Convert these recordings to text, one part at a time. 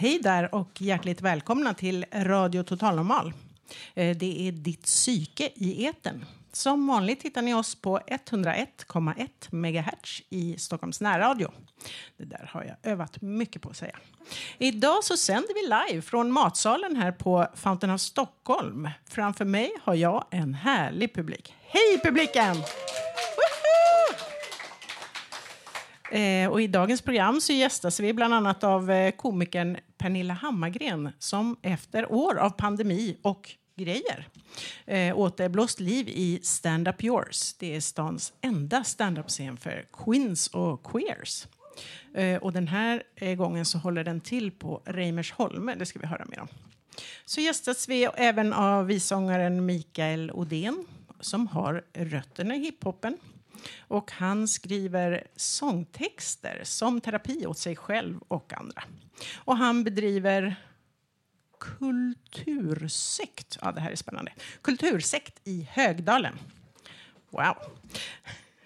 Hej där och hjärtligt välkomna till Radio Total Normal. Eh, det är ditt psyke i eten. Som vanligt hittar ni oss på 101,1 MHz i Stockholms närradio. Det där har jag övat mycket på att säga. Idag så sänder vi live från matsalen här på Fountain of Stockholm. Framför mig har jag en härlig publik. Hej publiken! Eh, och I dagens program så gästas vi bland annat av eh, komikern Pernilla Hammargren som efter år av pandemi och grejer eh, återblåst liv i Stand Up Yours. Det är stans enda standup-scen för queens och queers. Eh, och den här eh, gången så håller den till på Reimersholme. Det ska vi höra mer om. Så gästas vi även av visångaren Mikael Odén som har rötterna i hiphopen. Och han skriver sångtexter som terapi åt sig själv och andra. Och han bedriver kultursekt. Ja, det här är spännande. Kultursekt i Högdalen. Wow.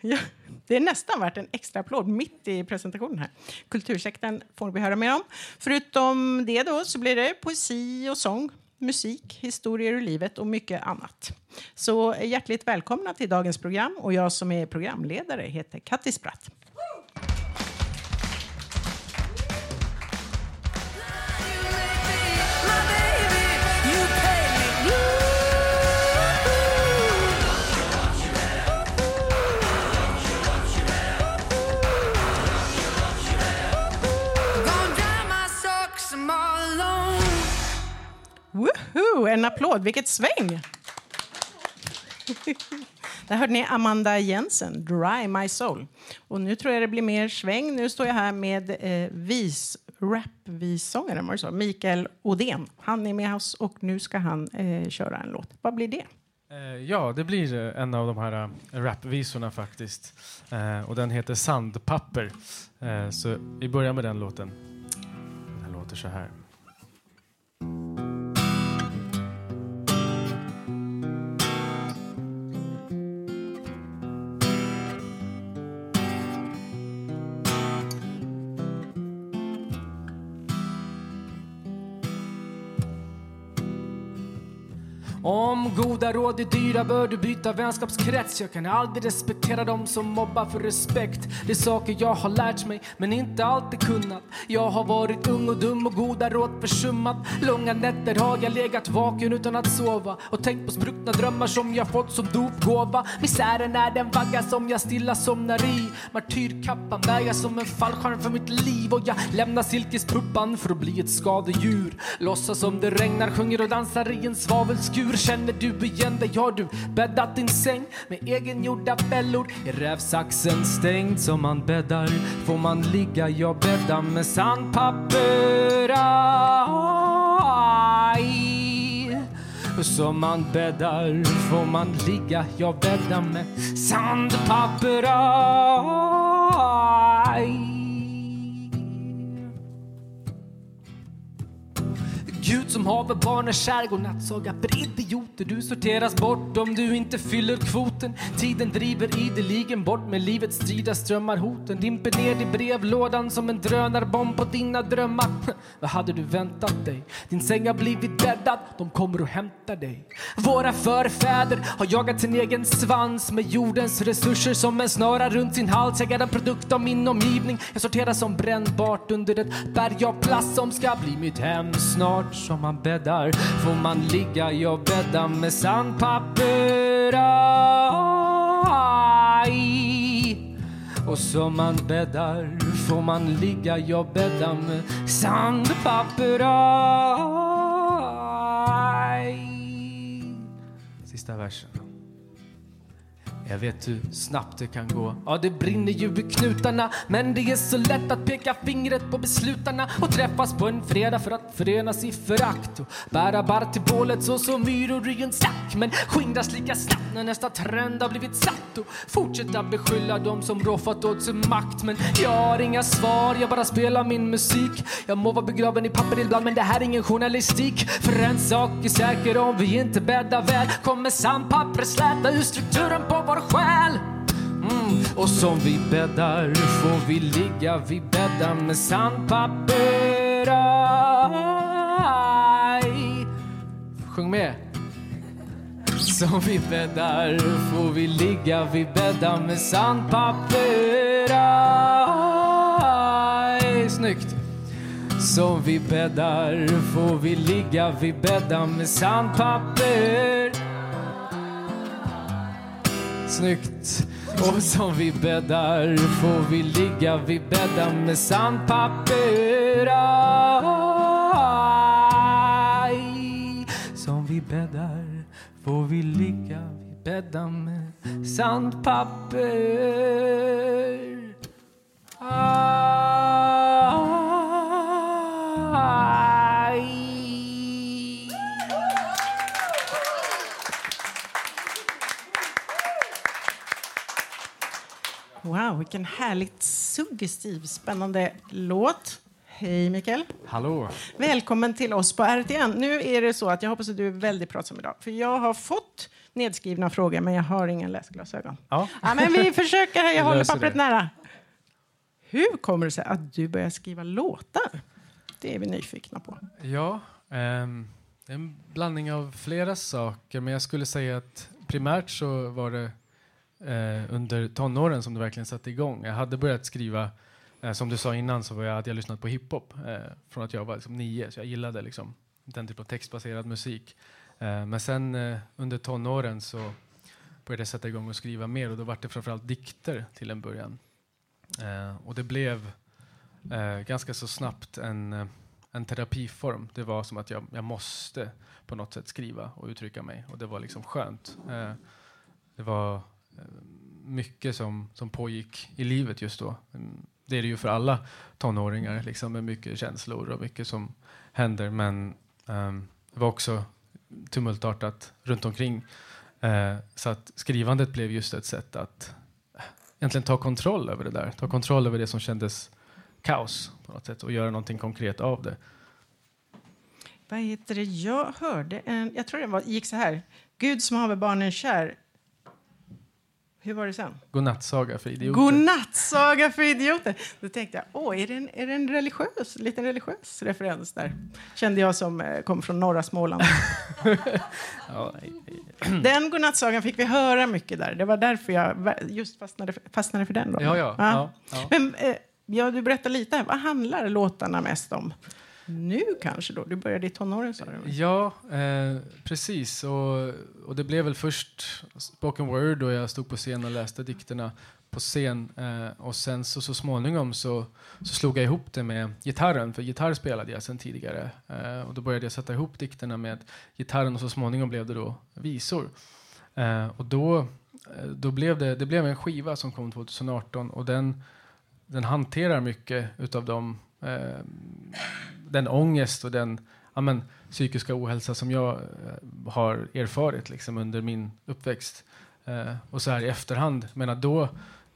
Ja, det är nästan värt en extra applåd mitt i presentationen här. Kultursekten får vi höra mer om. Förutom det då så blir det poesi och sång, musik, historier ur livet och mycket annat. Så hjärtligt välkomna till dagens program och jag som är programledare heter Kattis Bratt. Woohoo! En applåd, vilket sväng! Där hörde ni Amanda Jensen, Dry My Soul. Och nu tror jag det blir mer sväng. Nu står jag här med eh, vis, rapvissångaren, var det så? Mikael Odén. Han är med oss och nu ska han eh, köra en låt. Vad blir det? Eh, Ja, det blir eh, en av de här eh, rapvisorna faktiskt. Eh, och den heter Sandpapper. Eh, så vi börjar med den låten. Den låter så här. Om goda råd är dyra bör du byta vänskapskrets? Jag kan aldrig respektera dem som mobbar för respekt. Det är saker jag har lärt mig men inte alltid kunnat. Jag har varit ung och dum och goda råd försummat. Långa nätter har jag legat vaken utan att sova. Och tänkt på spruckna drömmar som jag fått som dopgåva. Misären är den vagga som jag stilla somnar i. Martyrkappan bär jag som en fallskärm för mitt liv. Och jag lämnar silkespuppan för att bli ett skadedjur. Låtsas som det regnar, sjunger och dansar i en svavelskur. Känner du igen dig? Har du bäddat din säng med egengjorda fällor? Är rävsaxen stängd som man bäddar? Får man ligga? Jag bäddar med sandpapper aj. Som man bäddar får man ligga Jag bäddar med sandpapper aj. Gud som haver barn är kär, godnattsaga för idioter. Du sorteras bort om du inte fyller kvoten. Tiden driver ideligen bort med livets strida strömmar hoten. Dimper ner i brevlådan som en drönarbomb på dina drömmar. Vad hade du väntat dig? Din säng har blivit bäddad, de kommer och hämtar dig. Våra förfäder har jagat sin egen svans med jordens resurser som en snara runt sin hals. Jag är en produkt av min omgivning. Jag sorterar som brännbart under ett berg av plast som ska bli mitt hem snart. Som man bäddar får man ligga, jag bäddar med sandpapper aj. Och som man bäddar får man ligga, jag bäddar med sandpapper aj. Sista versen. Jag vet hur snabbt det kan gå. Ja, det brinner ju i knutarna. Men det är så lätt att peka fingret på beslutarna och träffas på en fredag för att förenas i förakt och bära barr till bålet så som myror i en stack. Men skingras lika snabbt när nästa trend har blivit satt och fortsätta beskylla dem som roffat åt sig makt. Men jag har inga svar, jag bara spelar min musik. Jag må vara begraven i papper ibland, men det här är ingen journalistik. För en sak är säker, om vi inte bäddar väl kommer sandpappret släta ur strukturen på vår själ. Mm. Och som vi bäddar får vi ligga, vi bäddar med sandpapper. Aj. Sjung med. Som vi bäddar får vi ligga, vi bäddar med sandpapper. Aj. Snyggt. Som vi bäddar får vi ligga, vi bäddar med sandpapper. Snyggt. Och som vi bäddar får vi ligga, vi bäddar med sandpapper. Aj. Som vi bäddar får vi ligga, vi bäddar med sandpapper. Aj. Wow, vilken härligt suggestiv, spännande låt. Hej Mikael. Hallå! Välkommen till oss på RTN. Nu är det så att jag hoppas att du är väldigt pratsam idag. För jag har fått nedskrivna frågor men jag har inga läsglasögon. Ja. Ja, men vi försöker här, jag håller pappret det. nära. Hur kommer det sig att du börjar skriva låtar? Det är vi nyfikna på. Ja, ehm, det är en blandning av flera saker, men jag skulle säga att primärt så var det eh, under tonåren som det verkligen satte igång. Jag hade börjat skriva, eh, som du sa innan, så var jag, hade jag lyssnat på hiphop eh, från att jag var liksom, nio, så jag gillade liksom, den typen av textbaserad musik. Eh, men sen eh, under tonåren så började jag sätta igång och skriva mer och då var det framförallt dikter till en början. Eh, och det blev eh, ganska så snabbt en, eh, en terapiform. Det var som att jag, jag måste på något sätt skriva och uttrycka mig och det var liksom skönt. Eh, det var mycket som, som pågick i livet just då. Mm, det är det ju för alla tonåringar, liksom, med mycket känslor och mycket som händer. Men um, det var också tumultartat runt omkring. Uh, så att skrivandet blev just ett sätt att eh, egentligen ta kontroll över det där. Ta kontroll över det som kändes kaos på något sätt och göra någonting konkret av det. Vad heter det? Jag hörde en... Jag tror det var, gick så här. Gud som haver barnen kär. Hur var det sen? Godnattsaga för idioter. Godnattsaga för idioter. Då tänkte jag, åh, är det en, är det en religiös, liten religiös referens där? Kände jag som eh, kom från norra Småland. Ja, Den godnattsagan fick vi höra mycket där. Det var därför jag just fastnade, fastnade för den. Då. ja, ja, ja, ja. Men eh, ja, du berättar lite. här. Vad handlar låtarna mest om? Nu kanske då? Du började i tonåren sa du? Ja, eh, precis. Och, och det blev väl först spoken word och jag stod på scen och läste dikterna på scen. Eh, och sen så, så småningom så, så slog jag ihop det med gitarren, för gitarr spelade jag sen tidigare. Eh, och då började jag sätta ihop dikterna med gitarren och så småningom blev det då visor. Eh, och då, eh, då blev det, det blev en skiva som kom 2018 och den, den hanterar mycket utav de eh, den ångest och den ja, men, psykiska ohälsa som jag eh, har erfarit liksom, under min uppväxt. Eh, och så här i efterhand, menar då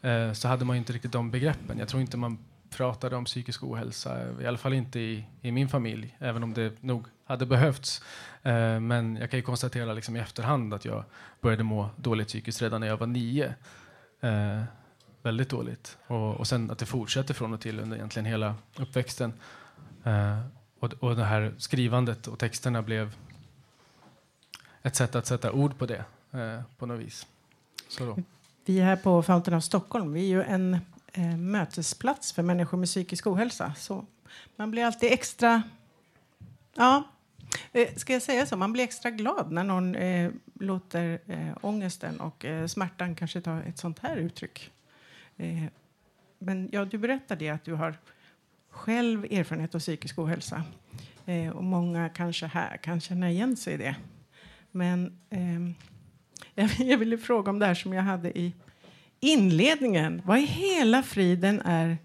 eh, så hade man ju inte riktigt de begreppen. Jag tror inte man pratade om psykisk ohälsa, i alla fall inte i, i min familj, även om det nog hade behövts. Eh, men jag kan ju konstatera liksom, i efterhand att jag började må dåligt psykiskt redan när jag var nio. Eh, väldigt dåligt. Och, och sen att det fortsätter från och till under egentligen hela uppväxten. Eh, och, och det här skrivandet och texterna blev ett sätt att sätta ord på det eh, på något vis. Så då. Vi är här på Fountain of Stockholm. Vi är ju en eh, mötesplats för människor med psykisk ohälsa. Så man blir alltid extra... Ja, eh, ska jag säga så? Man blir extra glad när någon eh, låter eh, ångesten och eh, smärtan kanske ta ett sånt här uttryck. Eh, men ja, du berättade att du har själv erfarenhet av psykisk ohälsa. Eh, och många kanske här kan känna igen sig i det. Men ehm, Jag ville fråga om det här som jag hade i inledningen. Vad i hela friden är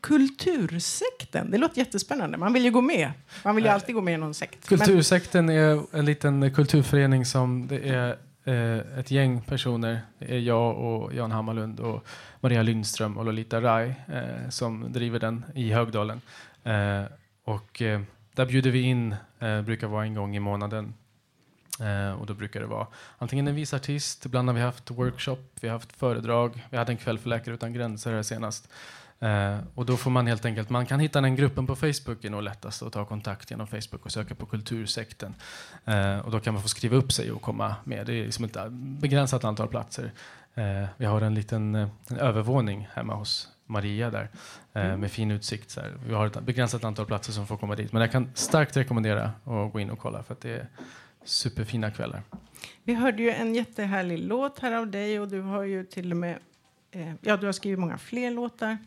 Kultursekten? Det låter jättespännande. Man vill ju gå med. Man vill ju alltid gå med i någon sekt. Kultursekten är en liten kulturförening som det är eh, Eh, ett gäng personer. Det är jag och Jan Hammarlund och Maria Lindström och Lolita Rai eh, som driver den i Högdalen. Eh, och eh, där bjuder vi in, eh, brukar vara en gång i månaden. Eh, och då brukar det vara antingen en vis artist, ibland har vi haft workshop, vi har haft föredrag. Vi hade en kväll för Läkare utan gränser här senast. Eh, och då får man helt enkelt, man kan hitta den gruppen på Facebook är nog lättast att ta kontakt genom Facebook och söka på Kultursekten. Eh, och då kan man få skriva upp sig och komma med. Det är liksom ett begränsat antal platser. Eh, vi har en liten eh, en övervåning hemma hos Maria där eh, mm. med fin utsikt. Så här. Vi har ett begränsat antal platser som får komma dit. Men jag kan starkt rekommendera att gå in och kolla för att det är superfina kvällar. Vi hörde ju en jättehärlig låt här av dig och du har ju till och med eh, ja, du har skrivit många fler låtar.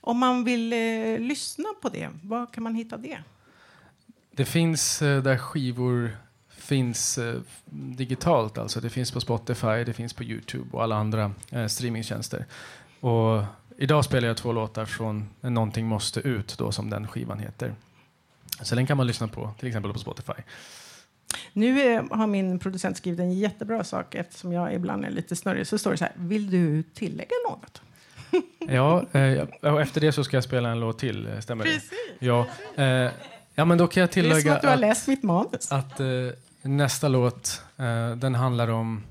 Om man vill eh, lyssna på det, var kan man hitta det? Det finns eh, där skivor finns eh, digitalt. Alltså det finns på Spotify, det finns på Youtube och alla andra eh, streamingtjänster. Och idag spelar jag två låtar från Någonting måste ut, då, som den skivan heter. Så den kan man lyssna på, till exempel på Spotify. Nu är, har min producent skrivit en jättebra sak eftersom jag ibland är lite snurrig. Så står det så här, vill du tillägga något? ja, eh, efter det så ska jag spela en låt till, eh, stämmer Precis. det? Ja, eh, ja, men då kan jag tillägga det är som att du har läst mitt manus. Att eh, nästa låt, den handlar om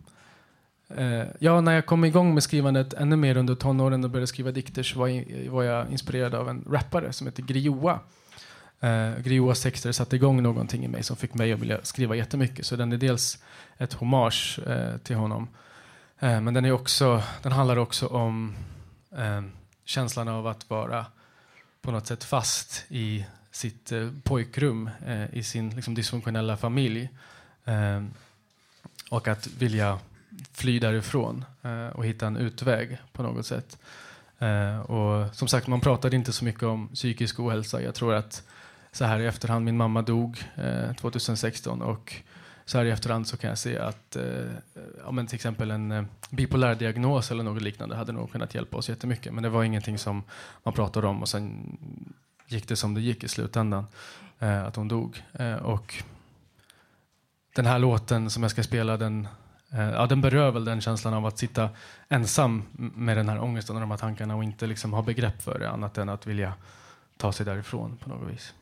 Ja, när jag kom igång med skrivandet ännu mer under tonåren och började skriva dikter så var jag, var jag inspirerad av en rappare som heter Grioa. Eh, Grioas texter satte igång någonting i mig som fick mig att vilja skriva jättemycket. Så den är dels ett hommage eh, till honom. Eh, men den, är också, den handlar också om eh, känslan av att vara på något sätt fast i sitt eh, pojkrum, eh, i sin liksom, dysfunktionella familj. Eh, och att vilja fly därifrån eh, och hitta en utväg på något sätt. Eh, och som sagt, man pratade inte så mycket om psykisk ohälsa. Jag tror att så här i efterhand, min mamma dog eh, 2016 och så här i efterhand så kan jag se att eh, ja, men till exempel en eh, bipolär diagnos eller något liknande hade nog kunnat hjälpa oss jättemycket. Men det var ingenting som man pratade om och sen gick det som det gick i slutändan. Eh, att hon dog. Eh, och den här låten som jag ska spela den, eh, ja, den berör väl den känslan av att sitta ensam med den här ångesten och de här tankarna och inte liksom ha begrepp för det annat än att vilja ta sig därifrån på något vis.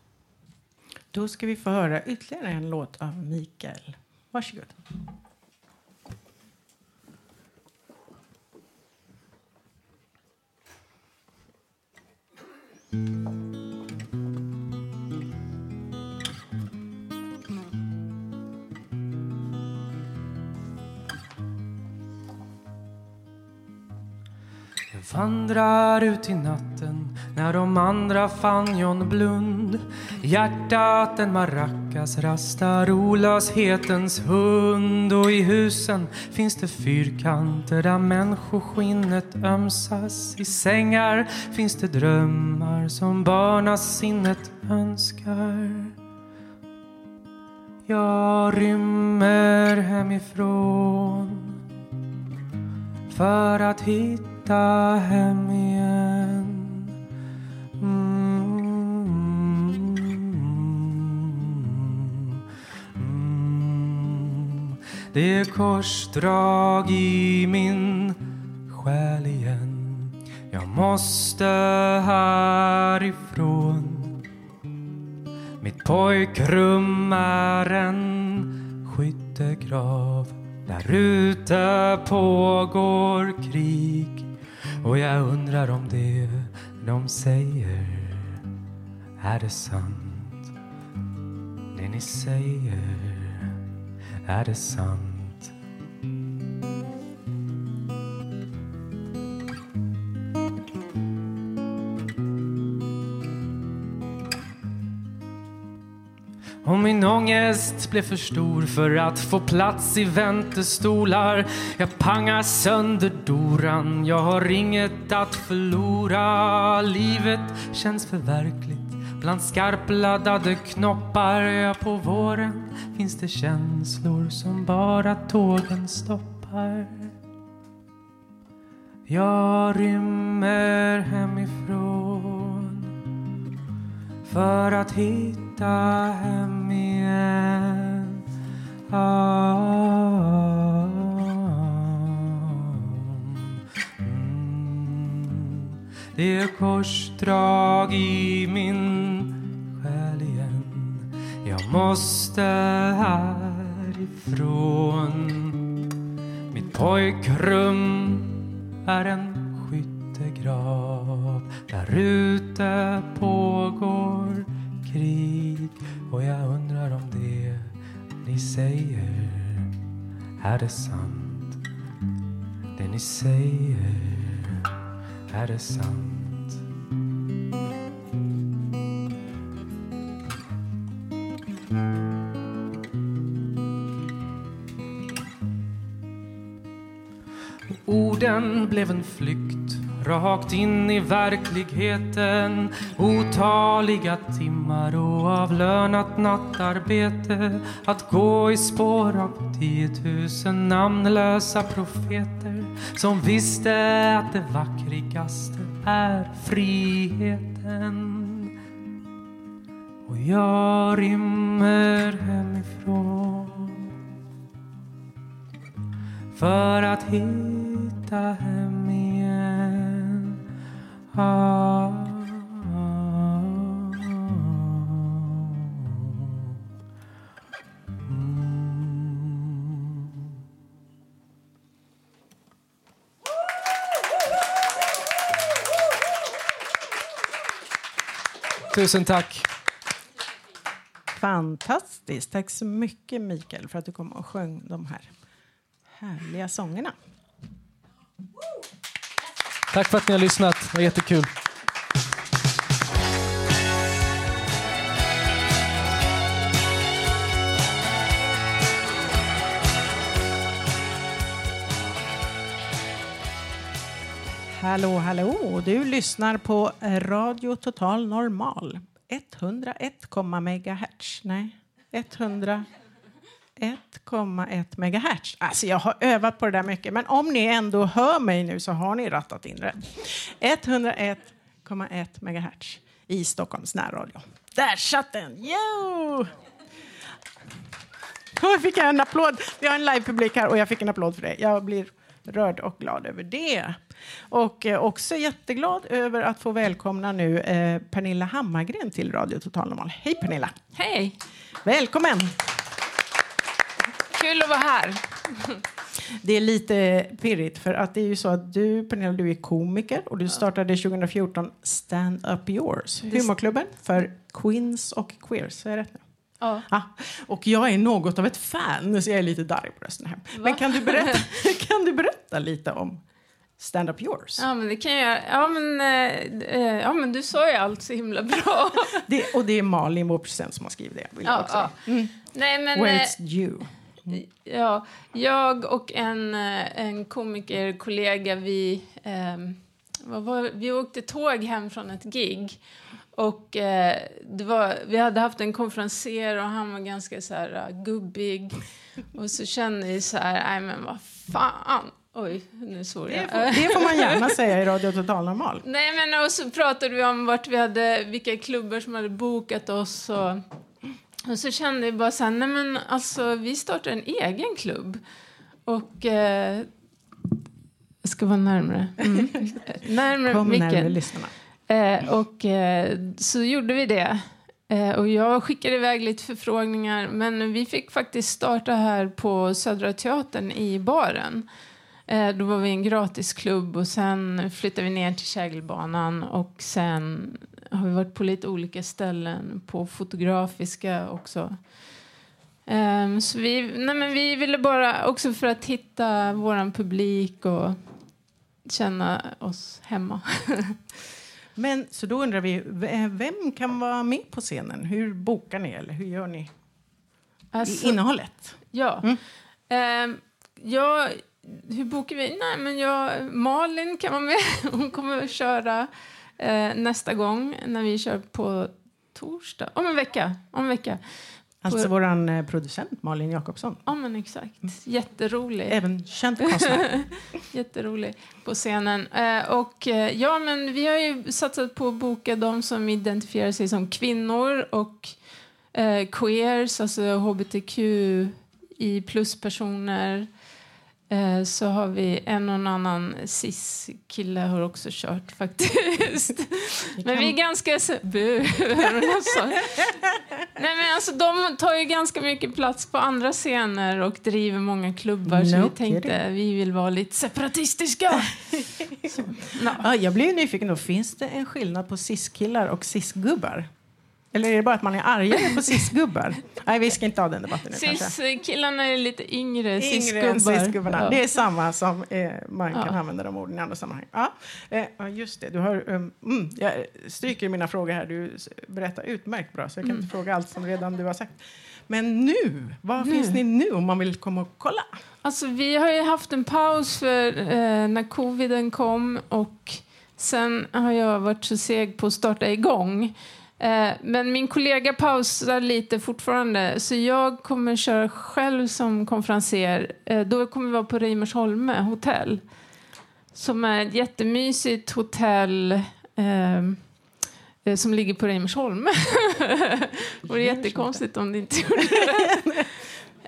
Då ska vi få höra ytterligare en låt av Mikael. Varsågod. Jag vandrar ut i natten när de andra fann John Blund. Hjärtat en maracas rastar olöshetens hund och i husen finns det fyrkanter där människoskinnet ömsas. I sängar finns det drömmar som barnasinnet önskar. Jag rymmer hemifrån för att hitta hem igen. Det är korsdrag i min själ igen. Jag måste härifrån. Mitt pojkrum är en skyttegrav. Där ute pågår krig och jag undrar om det de säger är det sant? Det ni säger är det sant? Och min ångest blev för stor för att få plats i väntestolar. Jag pangar sönder doran, jag har inget att förlora. Livet känns för verkligt bland skarpladdade knoppar. Ja, på våren finns det känslor som bara tågen stoppar. Jag rymmer hemifrån för att hitta hem igen. Ah. Det är korsdrag i min själ igen. Jag måste härifrån. Mitt pojkrum är en skyttegrav. Där ute pågår krig och jag undrar om det ni säger är det sant? Det ni säger, är det sant? Orden blev en flykt rakt in i verkligheten. Otaliga timmar och avlönat nattarbete. Att gå i spår av tiotusen namnlösa profeter som visste att det vackraste är friheten. Och jag rymmer hemifrån. För att hitta hem Mm. Tusen tack. Fantastiskt. Tack så mycket, Mikael, för att du kom och sjöng de här härliga sångerna. Tack för att ni har lyssnat. Det var jättekul. Hallå, hallå! Du lyssnar på Radio Total Normal. 101, megahertz. Nej, 101. 101,1 megahertz. Alltså, jag har övat på det där mycket, men om ni ändå hör mig nu så har ni rattat in rätt. 101,1 megahertz i Stockholms närradio. Där satt den! Jo! Jag fick en applåd. Vi har en livepublik här och jag fick en applåd för det. Jag blir rörd och glad över det. Och eh, också jätteglad över att få välkomna nu eh, Pernilla Hammargren till Radio Total Normal. Hej Pernilla! Hej! Välkommen! Kul att vara här. Det är lite pirrigt för att det är ju så att du Pernilla, du är komiker och du startade 2014 Stand Up Yours, humorklubben för queens och queers. Är det rätt nu? Ja. Ah, och jag är något av ett fan, så jag är lite darrig på rösten här. Men kan du, berätta, kan du berätta lite om Stand Up Yours? Ja, men det kan jag. Ja, men, eh, eh, ja, men du sa ju allt så himla bra. Det, och det är Malin, vår producent, som har skrivit det. Vill ja, ja. säga. Nej, men, Where eh, it's due. Ja, jag och en, eh, en komikerkollega, vi, vad var, vi åkte tåg hem från ett gig. Och eh, det var, vi hade haft en konferenser och han var ganska så här uh, gubbig. Och så kände vi så här, nej men vad fan. Oj, nu svor jag. Det får, det får man gärna säga i Radio Total Normal. Nej, men och så pratade vi om vart vi hade, vilka klubbar som hade bokat oss. Och, och så kände vi bara så här, nej men alltså vi startar en egen klubb. Och... Eh, jag ska vara närmare. Mm. närmare Kom närmare micken. lyssnarna. Eh, och eh, så gjorde vi det. Eh, och jag skickade iväg lite förfrågningar, men vi fick faktiskt starta här på Södra Teatern i baren. Eh, då var vi en gratisklubb och sen flyttade vi ner till Kägelbanan och sen har vi varit på lite olika ställen, på Fotografiska också. Ehm, så vi, nej men vi ville bara, också för att hitta våran publik och känna oss hemma. Men så då undrar vi, v- vem kan vara med på scenen? Hur bokar ni eller hur gör ni Alltså- innehållet? Ja. Mm. Ehm, ja, hur bokar vi? Nej, men jag, Malin kan vara med. Hon kommer att köra eh, nästa gång när vi kör på torsdag. Om en vecka. Om en vecka. Alltså På- vår eh, producent Malin Jakobsson. Ja, men exakt. Jätterolig. Även känd konstnär. Jätterolig på scenen. Eh, och eh, ja, men vi har ju satsat på att boka de som identifierar sig som kvinnor och eh, queers, alltså hbtqi plus-personer. Eh, så har vi en och en annan cis-kille har också kört faktiskt. Men vi är ganska... så- Bu! Nej, men alltså, de tar ju ganska mycket plats på andra scener och driver många klubbar. så No vi tänkte vi vill vara lite separatistiska. så, no. Ja, jag blir nyfiken då. Finns det en skillnad på cis-killar och cis-gubbar? Eller är det bara att man är argare på cis-gubbar? Nej, vi ska inte ha den debatten nu. Cis-killarna är lite yngre, Yngre cis-gubbar. Ja. Det är samma som eh, man kan Ja. använda de orden i andra sammanhang. Ja, eh, just det. Du har, um, mm, jag stryker mina frågor här. Du berättar utmärkt bra, så jag kan inte fråga allt som redan du har sagt. Men nu, var Nu. finns ni nu om man vill komma och kolla? Alltså, vi har ju haft en paus för eh, när coviden kom och sen har jag varit så seg på att starta igång. Eh, men min kollega pausar lite fortfarande så jag kommer köra själv som konferenser. Eh, då kommer vi vara på Reimersholme hotell som är ett jättemysigt hotell ehm, eh, som ligger på Reimersholme. det vore jättekonstigt om det inte gjorde det.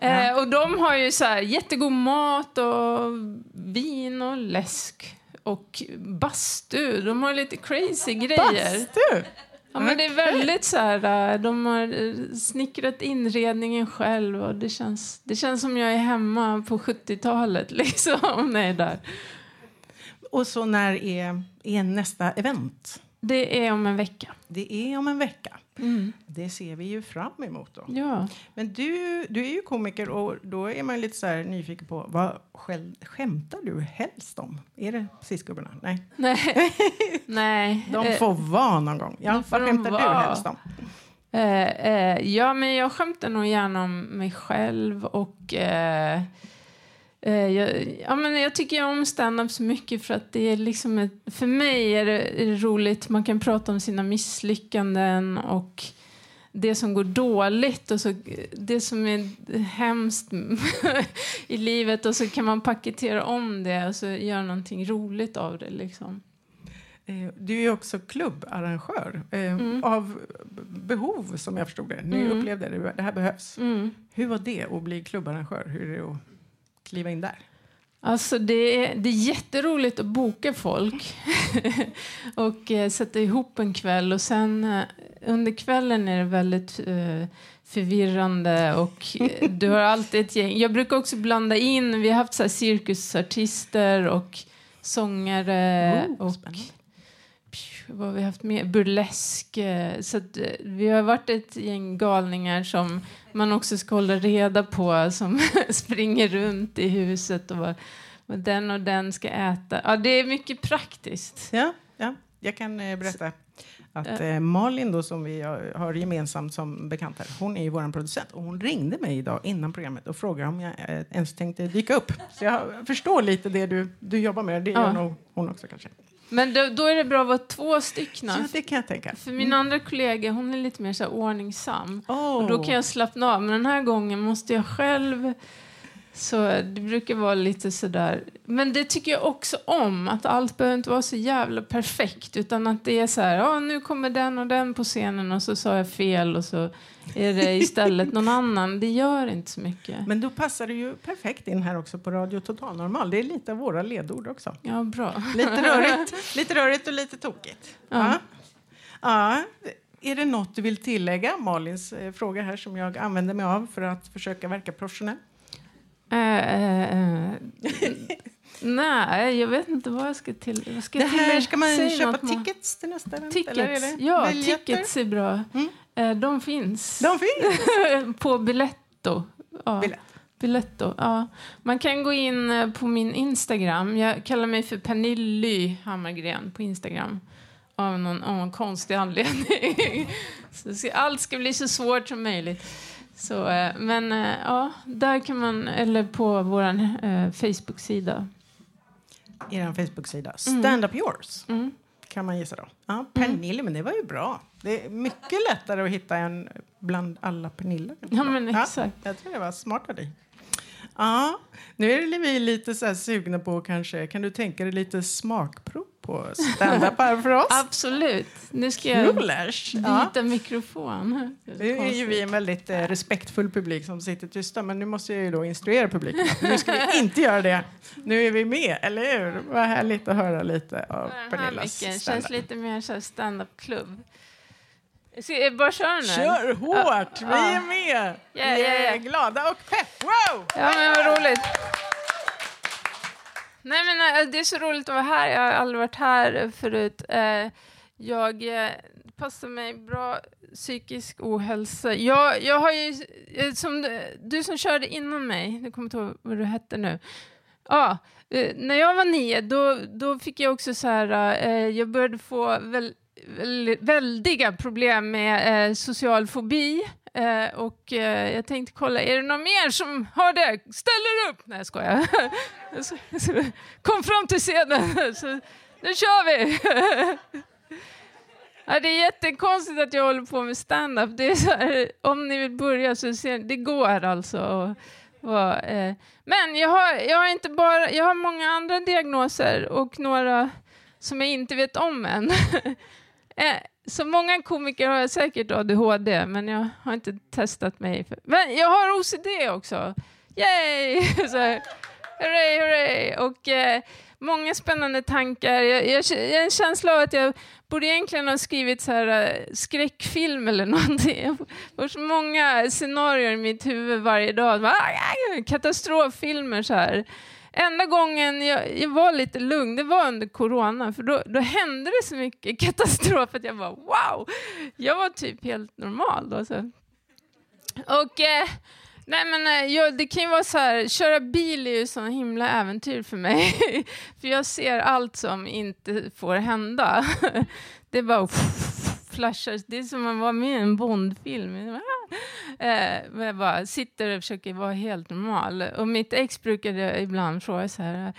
Eh, och de har ju så här jättegod mat och vin och läsk och bastu. De har lite crazy grejer. Bastu! Ja, men det är väldigt så här, eh, de har eh, snickrat inredningen själv och det känns, det känns som jag är hemma på 70-talet liksom när jag är där. Och så när är, är nästa event? Det är om en vecka. Det är om en vecka. Mm. Det ser vi ju fram emot. Då. Ja. Men du, du är ju komiker och då är man lite så här nyfiken på vad skäl, skämtar du helst om? Är det cisgubbarna? Nej, Nej. Nej. de Eh, får vara någon gång. Ja, vad skämtar du helst om? Eh, eh, ja, men jag skämtar nog gärna om mig själv och eh, jag, ja, men jag tycker om stand-up så mycket för att det är liksom ett, för mig är det, är det roligt. Man kan prata om sina misslyckanden och det som går dåligt och så, det som är hemskt i livet och så kan man paketera om det och så göra någonting roligt av det. Liksom. Eh, Du är också klubbarrangör eh, av b- behov, som jag förstod det. Ni Mm. upplevde det, det här behövs. Mm. Hur var det att bli klubbarrangör? Hur är det att kliva in där? Alltså det är, det är jätteroligt att boka folk och eh, sätta ihop en kväll och sen eh, under kvällen är det väldigt eh, förvirrande och eh, du har alltid ett gäng. Jag brukar också blanda in, vi har haft så cirkusartister och sångare Oh, och spännande. Vad har vi haft med? Burlesk. eh, Så att, eh, vi har varit ett gäng galningar som man också ska hålla reda på som springer runt i huset och vad, vad den och den ska äta. Ja, det är mycket praktiskt. Ja, ja. jag kan eh, berätta att eh, Malin då, som vi har, har gemensamt som bekant här, hon är ju vår producent och hon ringde mig idag innan programmet och frågade om jag eh, ens tänkte dyka upp. Så jag förstår lite det du, du jobbar med, det gör Ja. nog hon också kanske. Men då, då är det bra att vara två stycken. Ja, det kan jag tänka. För min andra kollega hon är lite mer så här ordningsam. Oh. Och då kan jag slappna av. Men den här gången måste jag själv... Så det brukar vara lite sådär. Men det tycker jag också om. Att allt behöver inte vara så jävla perfekt. Utan att det är så här, ja nu kommer den och den på scenen och så sa jag fel och så är det istället någon annan. Det gör inte så mycket. Men då passar det ju perfekt in här också på Radio Total Normal. Det är lite av våra ledord också. Ja, bra. Lite rörigt, lite rörigt och lite tokigt. Ja. Ja. Är det något du vill tillägga, Malins eh, fråga här som jag använder mig av för att försöka verka professionell? Eh, eh, eh. Nej, jag vet inte vad jag ska till. Vad ska Det här tillägga? ska man Säg köpa tickets till nästa event? Tickets, Eller är det ja, biljetter? tickets är bra. Mm. Eh, de finns. De finns! på Biletto. Ja. Biletto. Biletto, ja. Man kan gå in eh, på min Instagram. Jag kallar mig för Pernilly Hammargren på Instagram. Av någon, av någon konstig anledning. ska, allt ska bli så svårt som möjligt. Så, eh, men ja, där kan man, eller på vår eh, Facebook-sida. Er Facebook-sida. Stand Up Yours. Mm. kan man gissa då. Ja, Pernille, men det var ju bra. Det är mycket lättare att hitta en bland alla Perniller. Ja, men exakt. jag tror det var smart av dig. Ja, nu är vi lite så sugna på kanske, kan du tänka dig lite smakprov på stand-up här för oss? Absolut. Nu ska jag byta Ja. mikrofon. Nu är ju vi en väldigt eh, respektfull publik som sitter tysta, men nu måste jag ju då instruera publiken. Nu ska vi inte göra det. Nu är vi med, eller hur? Vad härligt att höra lite av Pernillas micken känns stand-up. lite mer här stand-up-klubb. Ska jag bara köra nu? Kör hårt! Vi Ja. är med! Ja, vi ja, är ja. glada och pepp! Wow! Ja, men vad roligt. Nej, men eh, det är så roligt att vara här. Jag har aldrig varit här förut. Eh, jag eh, passar mig bra psykisk ohälsa. Jag, jag har ju, som du, du som körde innan mig, jag kommer inte ihåg vad du hette nu. Ja, när jag var nio, då, då fick jag också så här, eh, jag började få väl, väl, väldiga problem med eh, social fobi. Eh, och eh, jag tänkte kolla, är det någon mer som har det? Ställer upp! Nej, jag skojar. Kom fram till scenen, så, nu kör vi! Ja, det är jättekonstigt att jag håller på med stand-up. Det är så här, om ni vill börja så ser det går alltså. Och, och, eh. Men jag har, jag har inte bara, jag har många andra diagnoser och några som jag inte vet om än. Eh, Så många komiker har jag säkert ADHD, men jag har inte testat mig. För. Men jag har OCD också. Yay! Så, hurray, hurray! Och eh, många spännande tankar. Jag, jag, jag har en känsla av att jag borde egentligen ha skrivit så här, eh, skräckfilm eller någonting. Jag får så många scenarier i mitt huvud varje dag. Bara, ah, ah, Katastroffilmer så här. Enda gången jag, jag var lite lugn, det var under corona, för då, då hände det så mycket katastrof att jag bara wow! Jag var typ helt normal då. Så. Och eh, nej men eh, jag, det kan ju vara så här, köra bil är ju sån himla äventyr för mig. för jag ser allt som inte får hända. det bara flashar, det är som att vara med i en Bondfilm. Eh, men jag bara sitter och försöker vara helt normal. Och mitt ex brukade ibland fråga så här,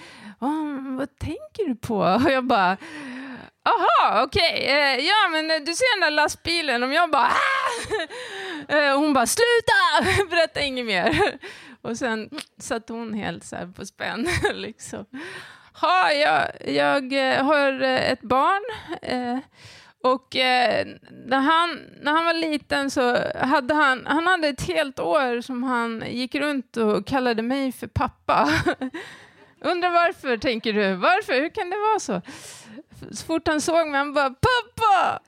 vad tänker du på? Och jag bara, Aha, okej. Eh, ja, men du ser den där lastbilen. Om jag bara... Ah! Eh, hon bara, sluta! Berätta inget mer. Och sen satt hon helt så här på spänn. liksom. Ha, jag, jag eh, har eh, ett barn. Eh, och eh, när, han, när han var liten så hade han, han hade ett helt år som han gick runt och kallade mig för pappa. Undrar varför, tänker du? Varför? Hur kan det vara så? Så fort han såg mig, han bara pappa!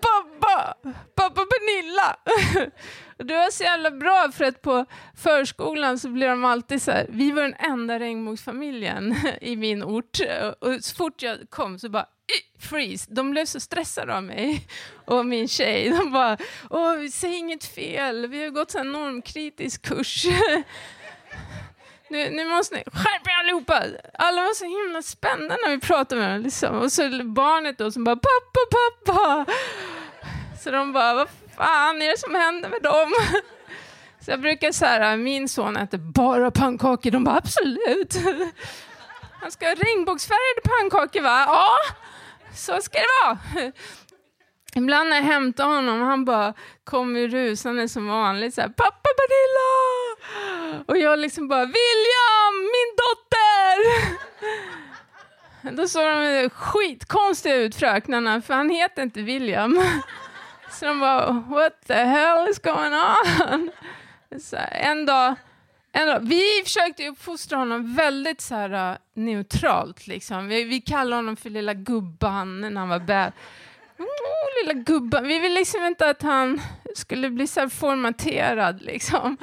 Pappa! Pappa Pernilla! Och det var så jävla bra för att på förskolan så blev de alltid så här, vi var den enda regnbågsfamiljen i min ort och så fort jag kom så bara freeze. De blev så stressade av mig och min tjej. De bara, åh, vi säger inget fel, vi har gått en normkritisk kurs. Nu, nu måste ni skärpa er allihopa. Alla var så himla spända när vi pratade med dem. Liksom. Och så barnet då som bara pappa, pappa. Så de bara, vad fan är det som händer med dem? Så jag brukar säga, min son äter bara pannkakor. De bara, absolut. Han ska ha regnbågsfärgade pannkakor va? Ja, så ska det vara. Ibland när jag hämtar honom, han bara kommer rusande som vanligt så här, pappa Pernilla! Och jag liksom bara, William, min dotter! Då såg de skitkonstiga ut fröknarna, för han heter inte William. Så de bara, what the hell is going on? Så här, en dag, Ändå, vi försökte uppfostra honom väldigt så här, äh, neutralt. Liksom. Vi, vi kallade honom för lilla gubban när han var bäst. Oh, mm, lilla gubben. Vi ville liksom inte att han skulle bli så här formaterad. Liksom.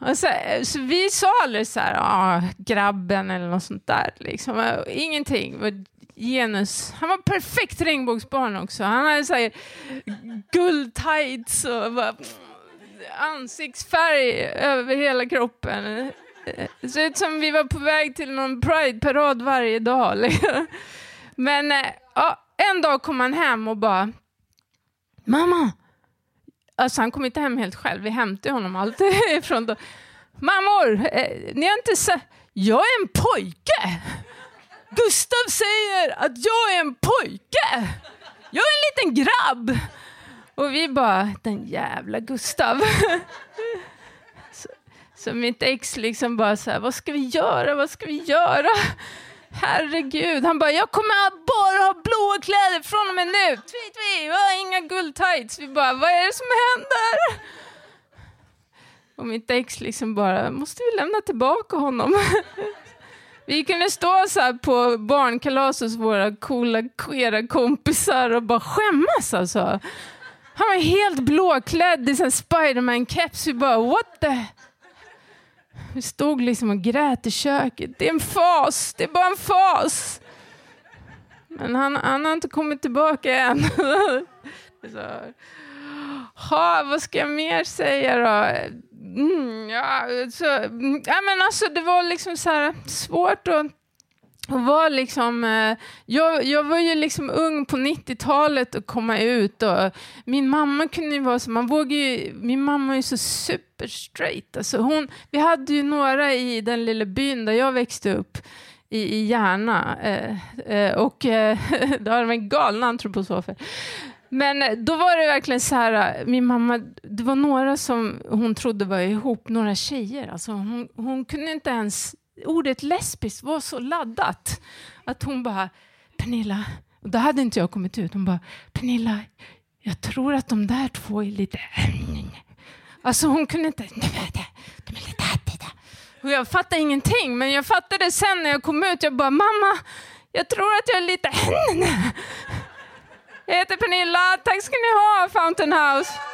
Och så, äh, så vi sa aldrig så här, ah, grabben eller något sånt där. Liksom. Äh, ingenting. Genus. Han var perfekt regnbågsbarn också. Han hade så här guldtights och bara, ansiktsfärg över hela kroppen. Det ser ut som vi var på väg till någon Pride-parad varje dag. Liksom. Men eh, ja, en dag kom han hem och bara Mamma! Alltså han kom inte hem helt själv, vi hämtade honom alltid ifrån då. Mammor, eh, ni har inte sett... Jag är en pojke! Gustav säger att jag är en pojke. Jag är en liten grabb. Och vi bara, den jävla Gustav. Så, så mitt ex liksom bara så här, vad ska vi göra, vad ska vi göra? Herregud, han bara, jag kommer bara ha blåa kläder från och med nu. Tvi, tvi, inga guldtights. Vi bara, vad är det som händer? Och mitt ex liksom bara, måste vi lämna tillbaka honom? Vi kunde stå så här på barnkalas hos våra coola queera kompisar och bara skämmas alltså. Han var helt blåklädd i Spiderman-keps. Vi bara, what the... Vi stod liksom och grät i köket. Det är en fas, det är bara en fas. Men han, han har inte kommit tillbaka än. så, ha, vad ska jag mer säga då? Mm, ja, så, mm, ja, men alltså, det var liksom så här svårt att och var liksom, eh, jag, jag var ju liksom ung på 90-talet och komma ut. Och min mamma kunde ju vara så, man vågar ju, min mamma är ju så super straight. Alltså hon, vi hade ju några i den lilla byn där jag växte upp i, i Järna. Eh, eh, och eh, det var de galna antroposofer. Men eh, då var det verkligen så här, eh, min mamma, det var några som hon trodde var ihop, några tjejer. Alltså hon, hon kunde inte ens ordet lesbiskt var så laddat att hon bara, Pernilla, och då hade inte jag kommit ut, hon bara, Pernilla, jag tror att de där två är lite... Alltså hon kunde inte... Och jag fattade ingenting, men jag fattade sen när jag kom ut, jag bara, mamma, jag tror att jag är lite... Jag heter Pernilla, tack ska ni ha Fountain House.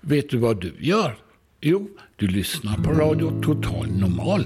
Vet du vad du gör? Jo, du lyssnar på Radio Total Normal.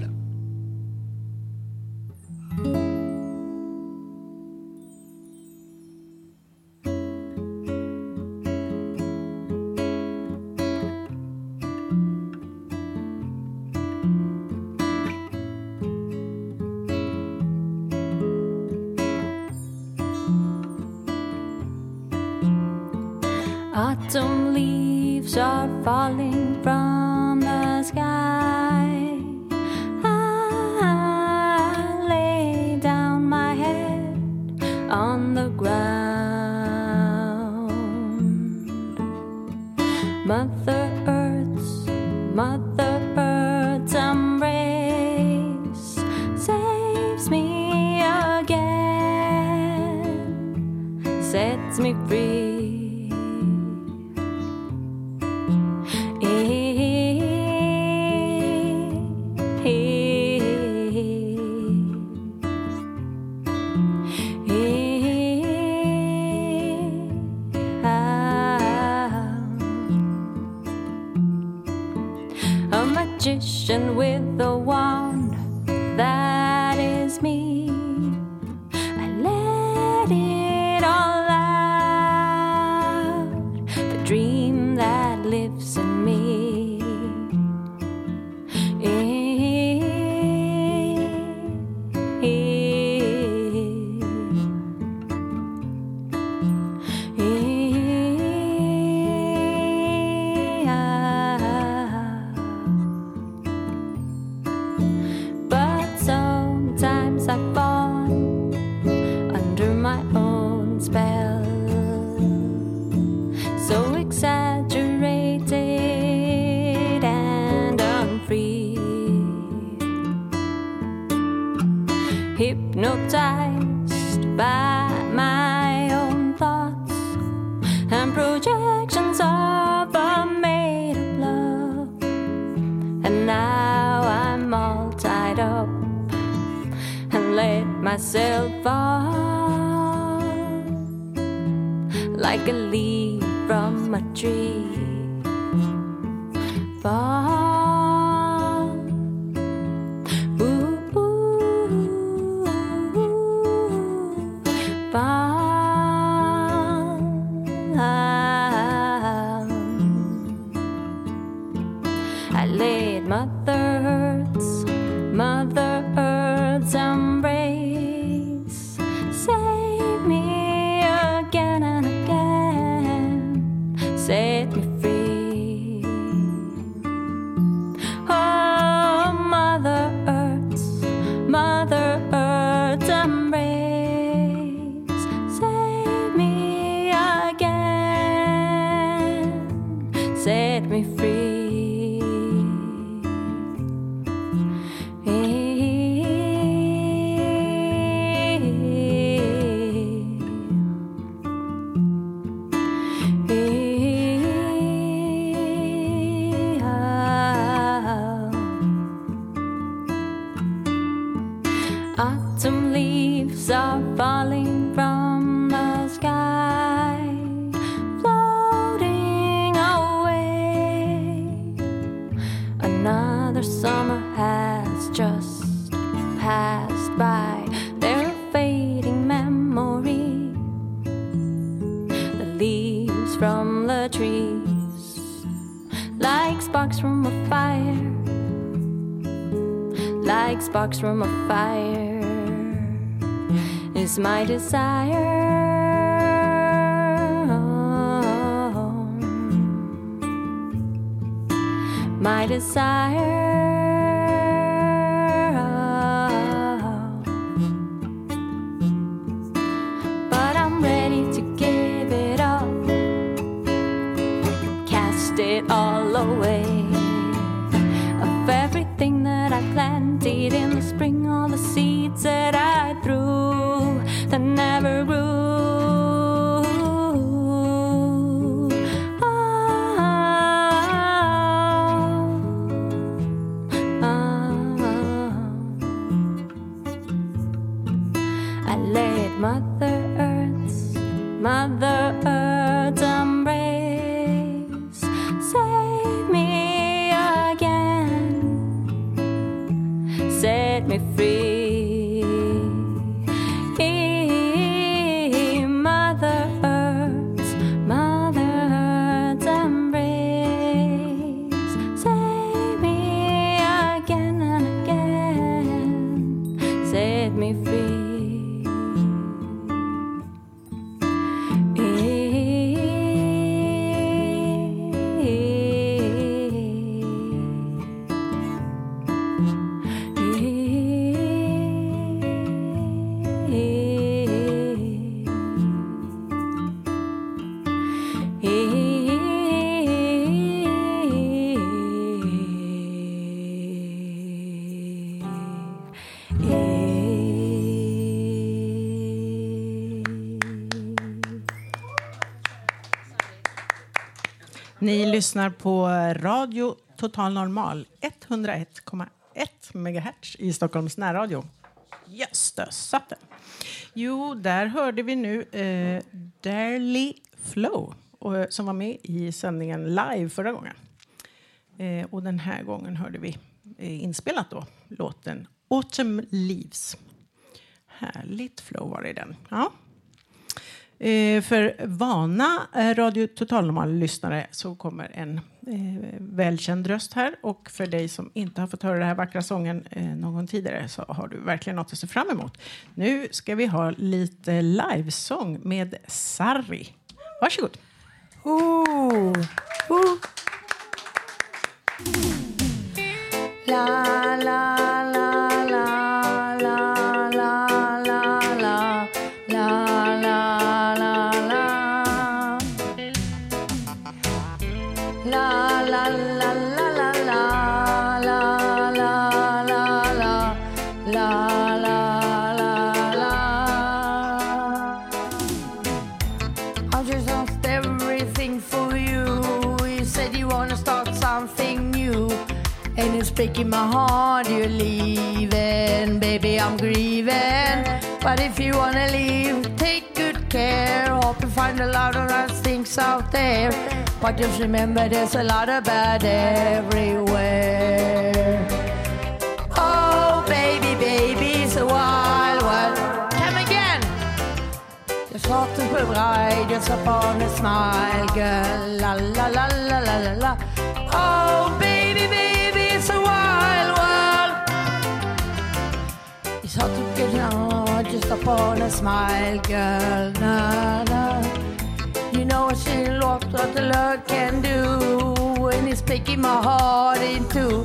desire. My desire. I let Mother Earth's Mother Earth's lyssnar på Radio Total Normal 101,1 MHz i Stockholms närradio. Jösses, satt den. Jo, där hörde vi nu eh, Darely Flow och, eh, som var med i sändningen live förra gången. Eh, och den här gången hörde vi eh, inspelat då låten Autumn Leaves. Härligt flow var det i den. Ja. Eh, för vana eh, Radio Totalnormal-lyssnare eh, så kommer en eh, välkänd röst här. Och för dig som inte har fått höra den här vackra sången eh, någon tidigare så har du verkligen något att se fram emot. Nu ska vi ha lite livesång med Sarri. Varsågod. Ooh. Breaking my heart you're leaving. Baby, I'm grieving. But if you wanna leave, take good care. Hope you find a lot of nice things out there. But just remember there's a lot of bad everywhere. Oh, baby, baby, it's a wild world. Come again. Just not to provide, just upon a smile, girl. La la la la la la la. Upon a smile, girl. Na na. You know she looked what the Lord can do when He's breaking my heart in two.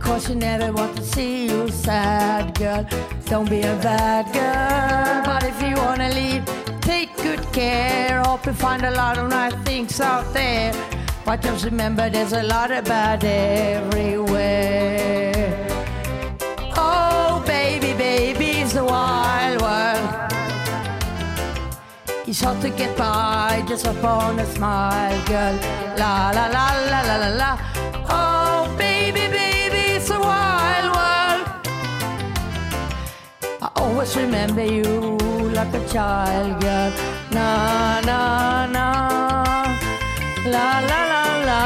Cause you never want to see you sad, girl. Don't be a bad girl. But if you wanna leave, take good care. Hope you find a lot of nice things out there. But just remember, there's a lot of bad everywhere. Oh, baby, baby, it's a It's hard to get by just upon a smile, girl. La la la la la la la. Oh, baby, baby, it's a wild world. always remember you like a child girl. Na na na. La la la la.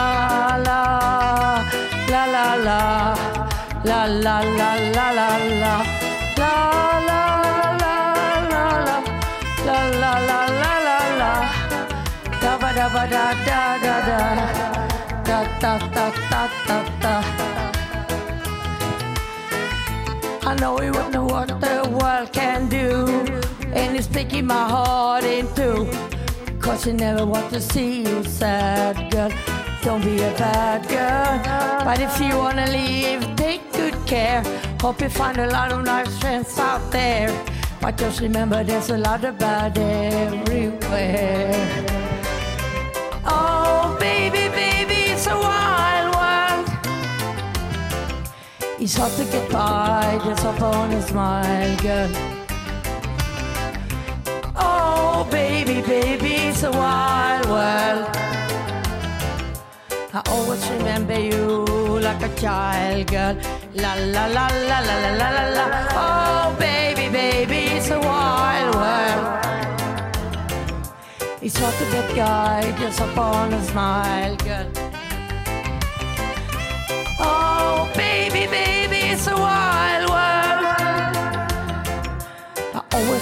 La la la. La la la la la la. La ba da da da da da. Da da da da da. I know you wouldn't know what the world can do. And it's breaking my heart in two. Cause you never want to see you sad, girl. Don't be a bad girl. But if you wanna leave, take good care. Hope you find a lot of nice friends out there. But just remember there's a lot of bad everywhere. It's hard to get by just upon a smile, girl. Oh, baby, baby, it's a wild world. I always remember you like a child, girl. La la la la la la la la la. Oh, baby, baby, it's a wild world. It's hard to get just upon a smile, girl.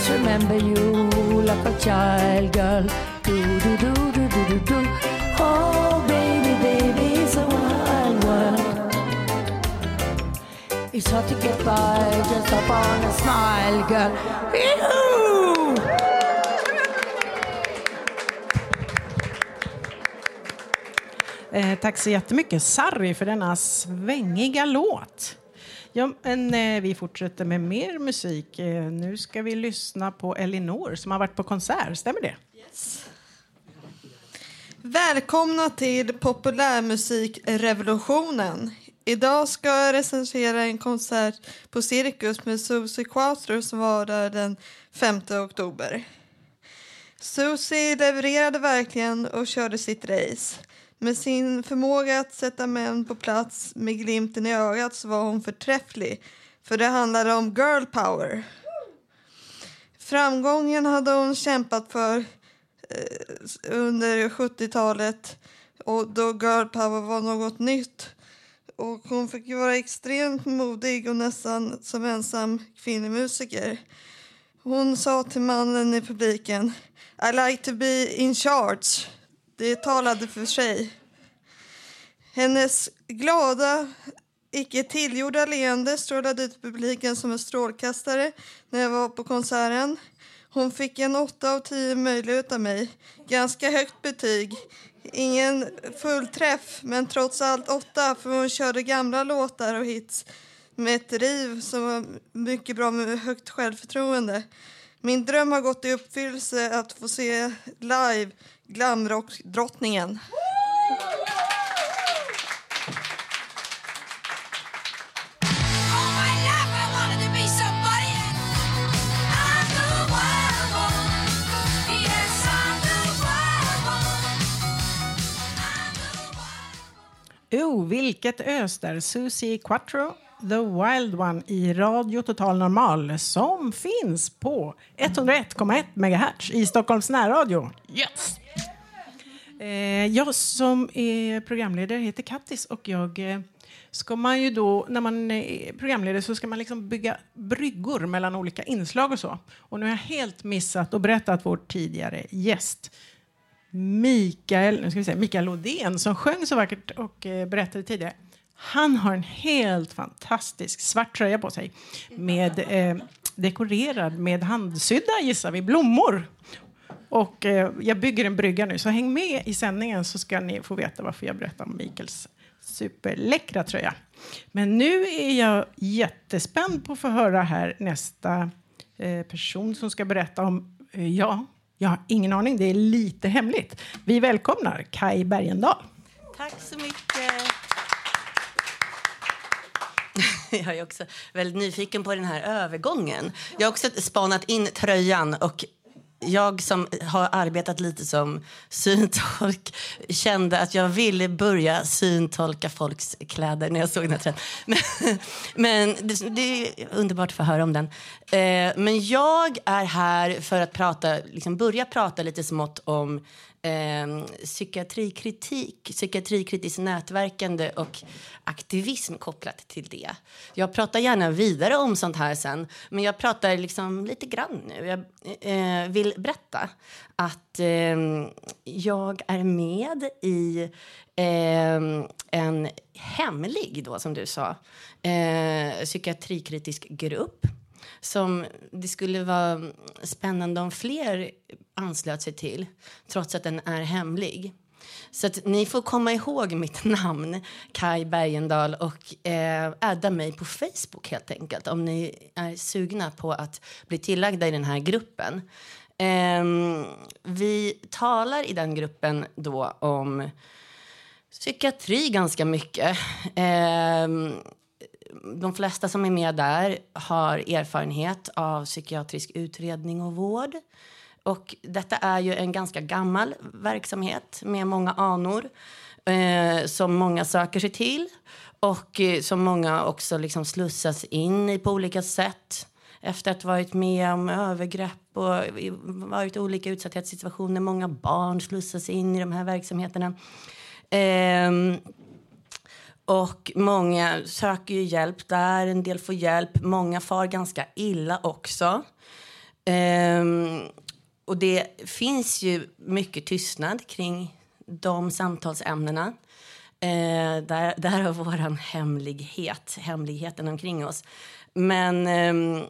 I remember you like a child, girl. Do do do do do do do. Oh, baby, baby, it's a wild world. It's hard to get by just upon a smile, girl. Yoo-hoo! Eh, tack så jättemycket, Sarri, för denna svängiga låt. Ja, men, eh, vi fortsätter med mer musik. Eh, nu ska vi lyssna på Elinor som har varit på konsert. Stämmer det? Välkomna till populärmusikrevolutionen. Idag ska jag recensera en konsert på Cirkus med Susie Quattro som var där den 5 oktober. Susie levererade verkligen och körde sitt race. Med sin förmåga att sätta män på plats med glimten i ögat så var hon förträfflig. För det handlade om girl power. Framgången hade hon kämpat för eh, under 70-talet och då girl power var något nytt. Och hon fick vara extremt modig och nästan som ensam kvinnlig musiker. Hon sa till mannen i publiken I like to be in charge. Det talade för sig. Hennes glada, icke tillgjorda leende strålade ut publiken som en strålkastare när jag var på konserten. Hon fick en 8 av 10 möjlig av mig. Ganska högt betyg. Ingen fullträff, men trots allt 8 för hon körde gamla låtar och hits med ett driv som var mycket bra med högt självförtroende. Min dröm har gått i uppfyllelse att få se live glamrockdrottningen. Oh, vilket ös där! Susie Quattro, The Wild One i Radio Total Normal som finns på 101,1 MHz i Stockholms närradio. Yes! Eh, jag som är programledare heter Kattis och jag eh, ska man ju då, när man är programledare så ska man liksom bygga bryggor mellan olika inslag och så. Och nu har jag helt missat och berättat vår tidigare gäst Mikael, nu ska vi säga, Mikael Lodén som sjöng så vackert och eh, berättade tidigare. Han har en helt fantastisk svart tröja på sig med eh, dekorerad med handsydda, gissar vi, blommor. Och eh, jag bygger en brygga nu, så häng med i sändningen så ska ni få veta varför jag berättar om Mikaels superläckra tröja. Men nu är jag jättespänd på att få höra här nästa eh, person som ska berätta om, eh, ja, jag har ingen aning, det är lite hemligt. Vi välkomnar Kai Bergendahl. Tack så mycket. Jag är också väldigt nyfiken på den här övergången. Jag har också spanat in tröjan och jag som har arbetat lite som syntolk kände att jag ville börja syntolka folks kläder när jag såg den här trenden. Men, men det, det är underbart att få höra om den. Eh, men jag är här för att prata, liksom börja prata lite smått om eh, psykiatrikritik, psykiatrikritiskt nätverkande och aktivism kopplat till det. Jag pratar gärna vidare om sånt här sen, men jag pratar liksom lite grann nu. Jag eh, vill berätta att eh, jag är med i eh, en hemlig, då, som du sa, eh, psykiatrikritisk grupp som det skulle vara spännande om fler anslöt sig till, trots att den är hemlig. Så att ni får komma ihåg mitt namn, Kai Bergendahl, och eh, adda mig på Facebook helt enkelt om ni är sugna på att bli tillagda i den här gruppen. Eh, vi talar i den gruppen då om psykiatri ganska mycket. Eh, de flesta som är med där har erfarenhet av psykiatrisk utredning och vård. Och detta är ju en ganska gammal verksamhet med många anor eh, som många söker sig till och eh, som många också liksom slussas in i på olika sätt efter att ha varit med om övergrepp och varit i olika utsatthetssituationer. Många barn slussas in i de här verksamheterna. Eh, och många söker ju hjälp där, en del får hjälp. Många far ganska illa också. Ehm, och det finns ju mycket tystnad kring de samtalsämnena. Uh, där, där har vår hemlighet, hemligheten omkring oss. Men um,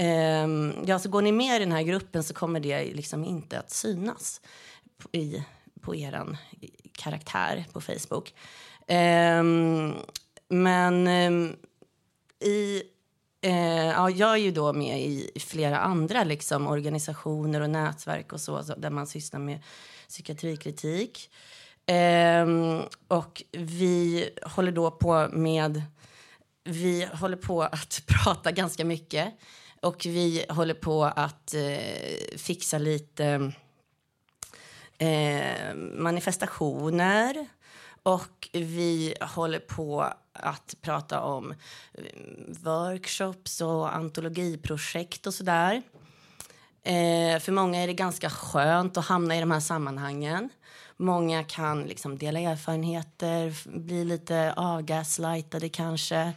um, ja, så går ni med i den här gruppen så kommer det liksom inte att synas på, i, på er karaktär på Facebook. Um, men um, i, uh, ja, jag är ju då med i flera andra liksom, organisationer och nätverk och så, så där man sysslar med psykiatrikritik. Um, och vi håller då på med... Vi håller på att prata ganska mycket. Och vi håller på att uh, fixa lite uh, manifestationer och vi håller på att prata om eh, workshops och antologiprojekt och sådär. Eh, för många är det ganska skönt att hamna i de här sammanhangen. Många kan liksom dela erfarenheter, bli lite avgaslightade kanske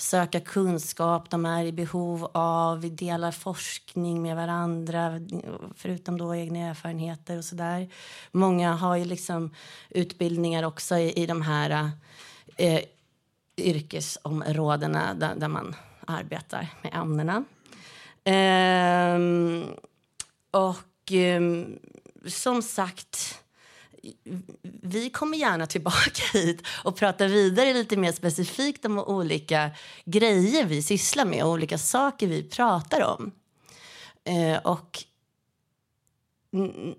söka kunskap de är i behov av. Vi delar forskning med varandra, förutom då egna erfarenheter och så där. Många har ju liksom utbildningar också i, i de här eh, yrkesområdena där, där, man arbetar med ämnena. Eh, och eh, som sagt vi kommer gärna tillbaka hit och prata vidare lite mer specifikt om olika grejer vi sysslar med och olika saker vi pratar om. Eh, och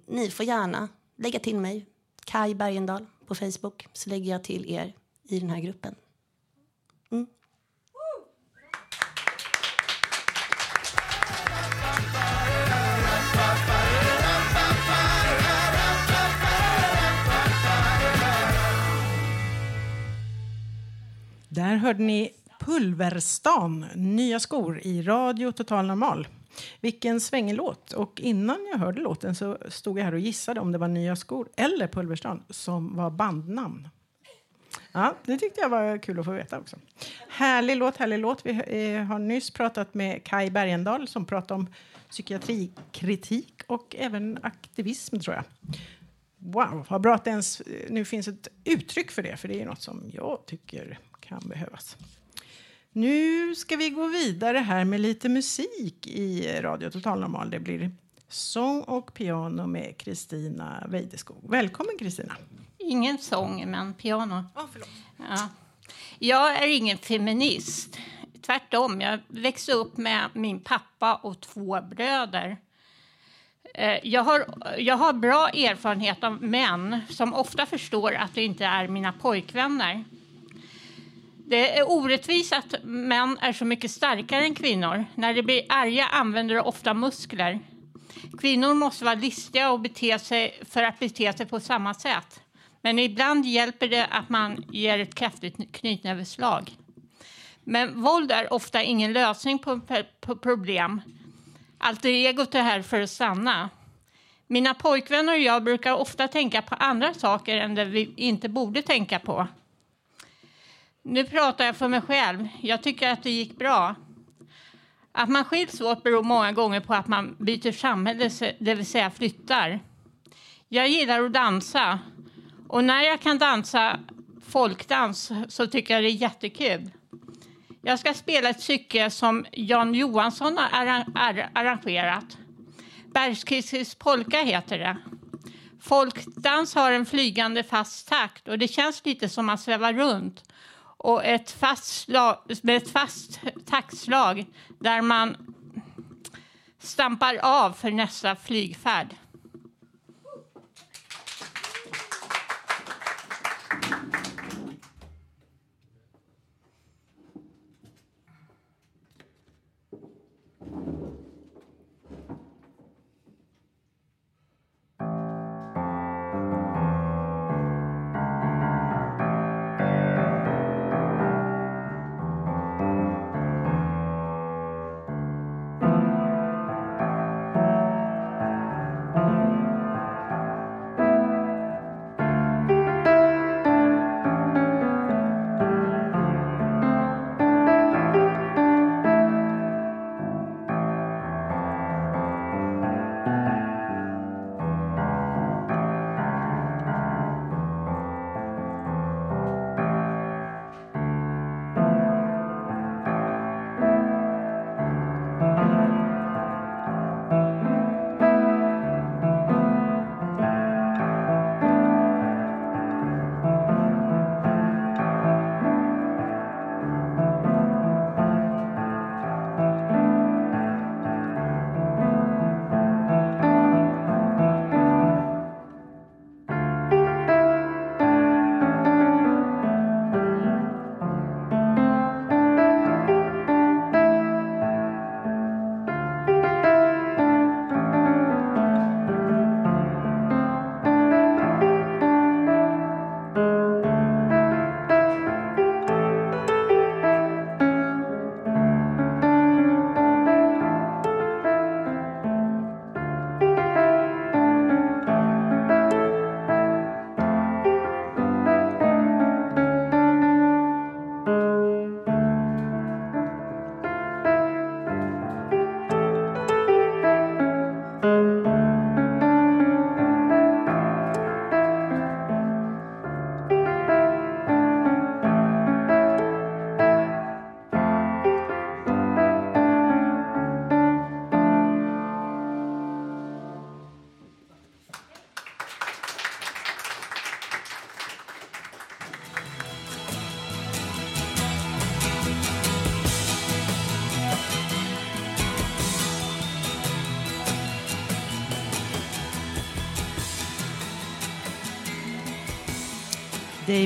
ni får gärna lägga till mig, Kai Bergendahl på Facebook, så lägger jag till er i den här gruppen. Mm. Där hörde ni Pulverstan, Nya skor i Radio Total Normal. Vilken svängig låt. Och innan jag hörde låten så stod jag här och gissade om det var Nya skor eller Pulverstan som var bandnamn. Ja, det tyckte jag var kul att få veta också. Härlig låt, härlig låt. Vi eh, har nyss pratat med Kai Bergendahl som pratade om psykiatrikritik och även aktivism tror jag. Wow, vad bra att det ens eh, nu finns ett uttryck för det, för det är något som jag tycker kan behövas. Nu ska vi gå vidare här med lite musik i Radio Total Normal. Det blir sång och piano med Kristina Weideskog. Välkommen Kristina. Ingen sång, men piano. Oh, ja. Jag är ingen feminist. Tvärtom, jag växte upp med min pappa och två bröder. Eh, jag har, jag har bra erfarenhet av män som ofta förstår att det inte är mina pojkvänner. Det är orättvist att män är så mycket starkare än kvinnor. När de blir arga använder de ofta muskler. Kvinnor måste vara listiga och bete sig för att bete sig på samma sätt. Men ibland hjälper det att man ger ett kraftigt knytnäveslag. Men våld är ofta ingen lösning på, på problem. Alter egot är här för att stanna. Mina pojkvänner och jag brukar ofta tänka på andra saker än det vi inte borde tänka på. Nu pratar jag för mig själv. Jag tycker att det gick bra. Att man skiljs åt beror många gånger på att man byter samhälle, det vill säga flyttar. Jag gillar att dansa och när jag kan dansa folkdans så tycker jag det är jättekul. Jag ska spela ett stycke som Jan Johansson har arrangerat. Bergskissis polka heter det. Folkdans har en flygande fast takt och det känns lite som att sväva runt och ett fast slag, med ett fast taktslag där man stampar av för nästa flygfärd.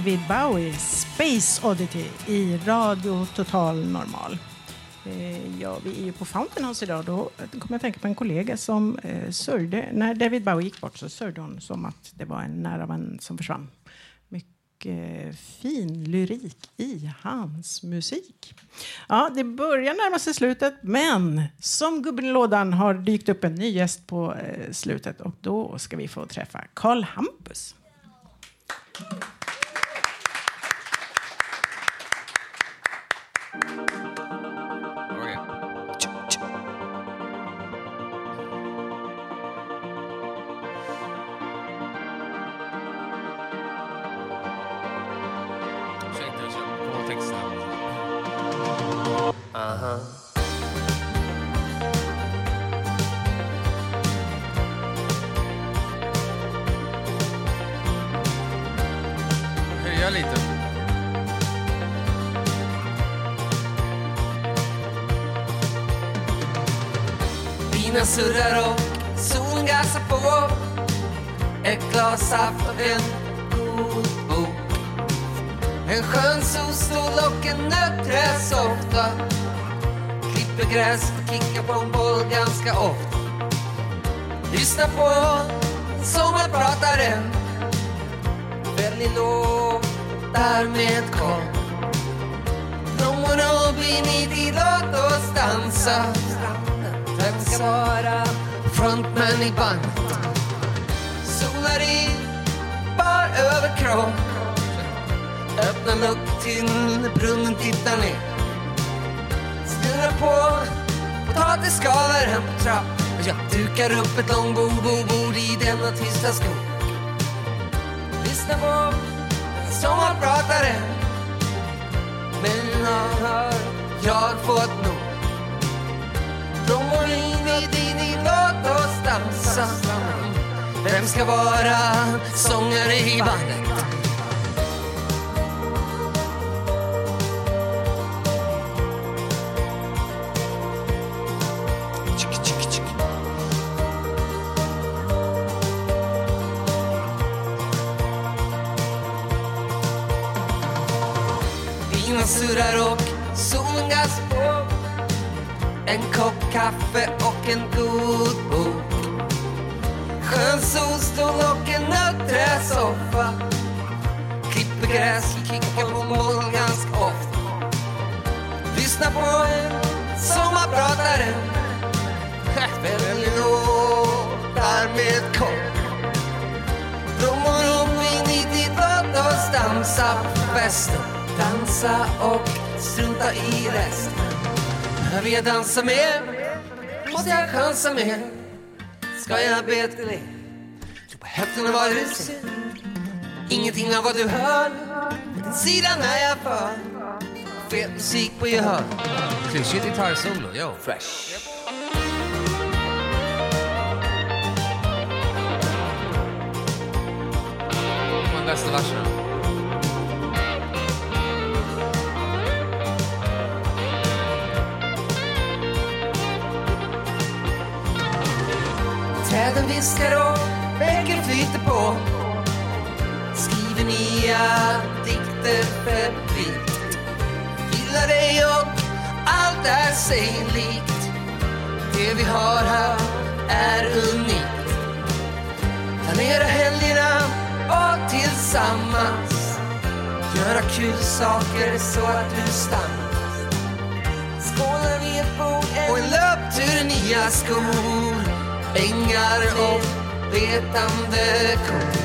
David Bowie, Space Oddity i Radio Total Normal. Eh, ja, vi är ju på Fountain House idag. Då kommer jag att tänka på en kollega som eh, sörjde. När David Bowie gick bort så sörjde hon som att det var en nära vän som försvann. Mycket fin lyrik i hans musik. Ja, det börjar närma sig slutet, men som gubben i lådan har dykt upp en ny gäst på eh, slutet och då ska vi få träffa Karl Hampus. Dukar upp ett långbordbord i denna tysta skog. Lyssna på sommarprataren. Men har jag fått nog. Blommor in i din, låt oss dansa. Vem ska vara sångare i bandet? Lurar och solen gas på. En kopp kaffe och en god bok. Skön solstol och en nötträsoffa Klipper gräs, kickar på moln ganska ofta. Lyssna på en sommarpratare Väljer låtar med kopp. Blommor och vin i ditt låt oss dansa och strunta i resten. Behöver jag dansa mer? Måste jag chansa mer? Ska jag be till er? På höften av vad du ser. Ingenting av vad du hör. Den sidan är jag för. Fet musik på gehör. Klyschigt gitarrsolo, yo Fresh. Bästa verserna Träden viskar och bäcken flyter på. Skriver nya dikter febrilt Gillar dig och allt är sig likt. Det vi har här är unikt. Planera helgerna och tillsammans. Göra kul saker så att du stannar. Skålar vid ett bord och en löptur i nya skor. Ängar och betande kor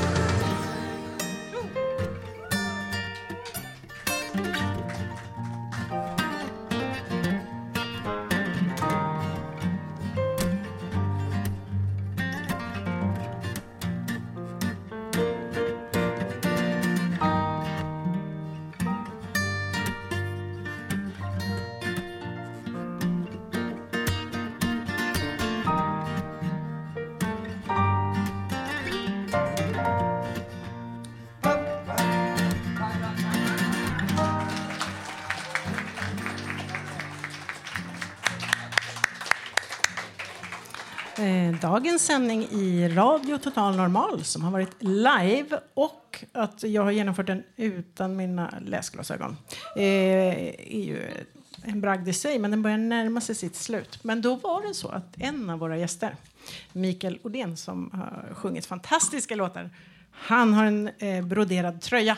sändning i Radio Total Normal som har varit live och att jag har genomfört den utan mina läsglasögon eh, är ju en bragd i sig, men den börjar närma sig sitt slut. Men då var det så att en av våra gäster, Mikael Odén, som har sjungit fantastiska låtar, han har en eh, broderad tröja.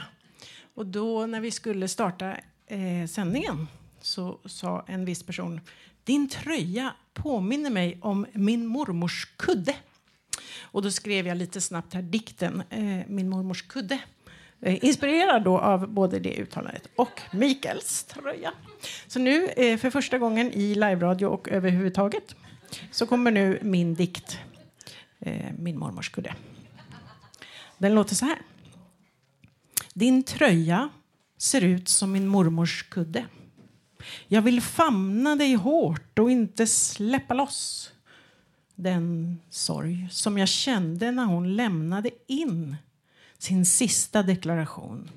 Och då när vi skulle starta eh, sändningen så sa en viss person din tröja påminner mig om min mormors kudde. Och då skrev jag lite snabbt här dikten eh, Min mormors kudde. Eh, inspirerad då av både det uttalandet och Mikaels tröja. Så nu eh, för första gången i live-radio och överhuvudtaget så kommer nu min dikt eh, Min mormors kudde. Den låter så här. Din tröja ser ut som min mormors kudde. Jag vill famna dig hårt och inte släppa loss den sorg som jag kände när hon lämnade in sin sista deklaration.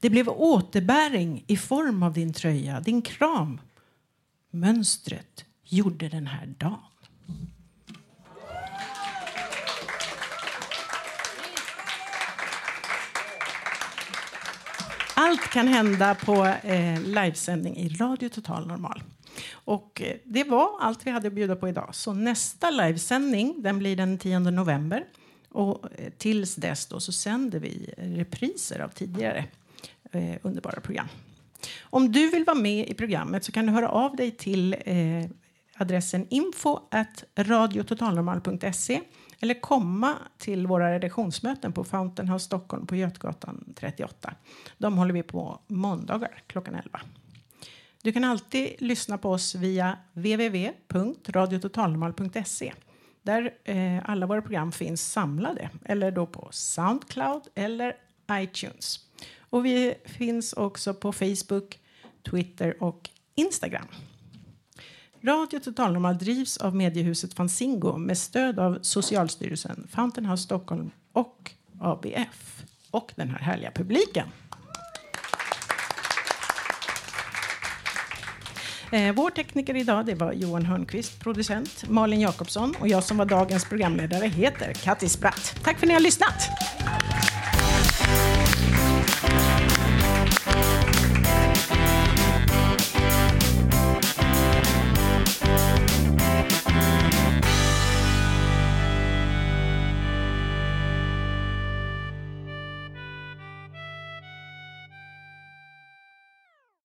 Det blev återbäring i form av din tröja, din kram. Mönstret gjorde den här dagen. Allt kan hända på eh, livesändning i Radio Total Normal. Och eh, det var allt vi hade att bjuda på idag. Så nästa livesändning den blir den 10 november. Och eh, tills dess då så sänder vi repriser av tidigare eh, underbara program. Om du vill vara med i programmet så kan du höra av dig till eh, adressen info radiototalnormal.se eller komma till våra redaktionsmöten på Fountain House Stockholm på Götgatan 38. De håller vi på måndagar klockan 11. Du kan alltid lyssna på oss via www.radiototalnormal.se där eh, alla våra program finns samlade eller då på Soundcloud eller iTunes. Och vi finns också på Facebook, Twitter och Instagram. Radio Total Normal drivs av mediehuset Fanzingo med stöd av Socialstyrelsen, Fountain House Stockholm och ABF och den här härliga publiken. Eh, vår tekniker idag det var Johan Hörnqvist, producent Malin Jakobsson och jag som var dagens programledare heter Kattis Bratt. Tack för att ni har lyssnat!